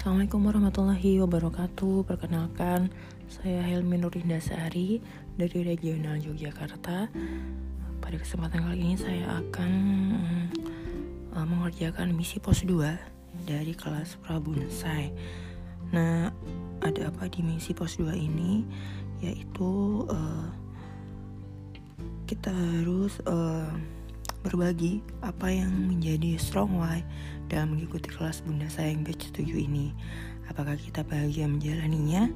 Assalamualaikum warahmatullahi wabarakatuh. Perkenalkan saya Helmi Nurinda Sari dari Regional Yogyakarta. Pada kesempatan kali ini saya akan uh, mengerjakan misi pos 2 dari kelas Prabunsai Nah ada apa di misi pos 2 ini? Yaitu uh, kita harus uh, berbagi apa yang menjadi strong why dalam mengikuti kelas Bunda Sayang Batch 7 ini. Apakah kita bahagia menjalaninya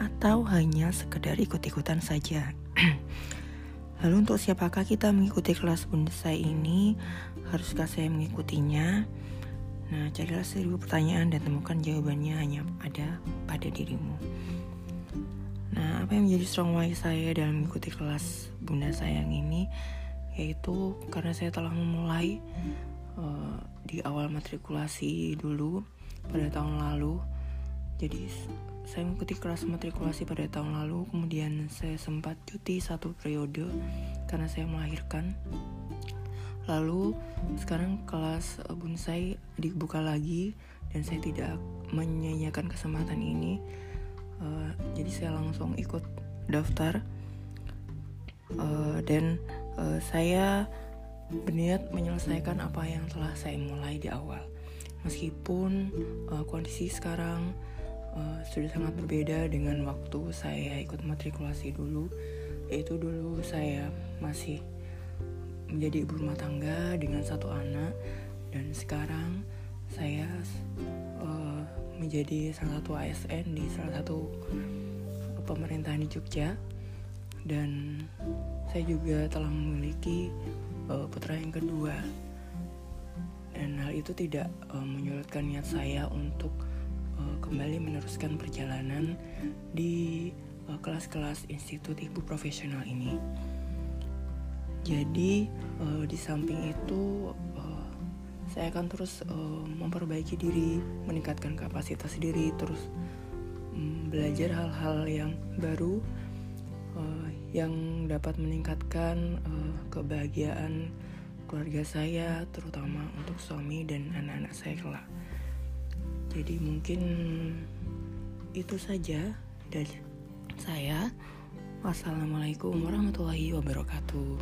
atau hanya sekedar ikut-ikutan saja? Lalu untuk siapakah kita mengikuti kelas Bunda Saya ini? Haruskah saya mengikutinya? Nah, carilah seribu pertanyaan dan temukan jawabannya hanya ada pada dirimu. Nah, apa yang menjadi strong why saya dalam mengikuti kelas Bunda Sayang ini? yaitu karena saya telah memulai uh, di awal matrikulasi dulu pada tahun lalu. Jadi saya mengikuti kelas matrikulasi pada tahun lalu, kemudian saya sempat cuti satu periode karena saya melahirkan. Lalu sekarang kelas bonsai dibuka lagi dan saya tidak menyanyiakan kesempatan ini. Uh, jadi saya langsung ikut daftar uh, dan uh, saya berniat menyelesaikan apa yang telah saya mulai di awal. Meskipun uh, kondisi sekarang uh, sudah sangat berbeda dengan waktu saya ikut matrikulasi dulu, yaitu dulu saya masih menjadi ibu rumah tangga dengan satu anak dan sekarang saya uh, menjadi salah satu ASN di salah satu pemerintahan di Jogja dan saya juga telah memiliki uh, putra yang kedua. Dan hal itu tidak uh, menyulitkan niat saya untuk uh, kembali meneruskan perjalanan di kelas-kelas uh, institut ibu profesional ini. Jadi uh, di samping itu uh, saya akan terus uh, memperbaiki diri meningkatkan kapasitas diri terus um, belajar hal-hal yang baru uh, yang dapat meningkatkan uh, kebahagiaan keluarga saya, terutama untuk suami dan anak-anak saya kelak. Jadi mungkin itu saja dari saya. Wassalamualaikum warahmatullahi wabarakatuh.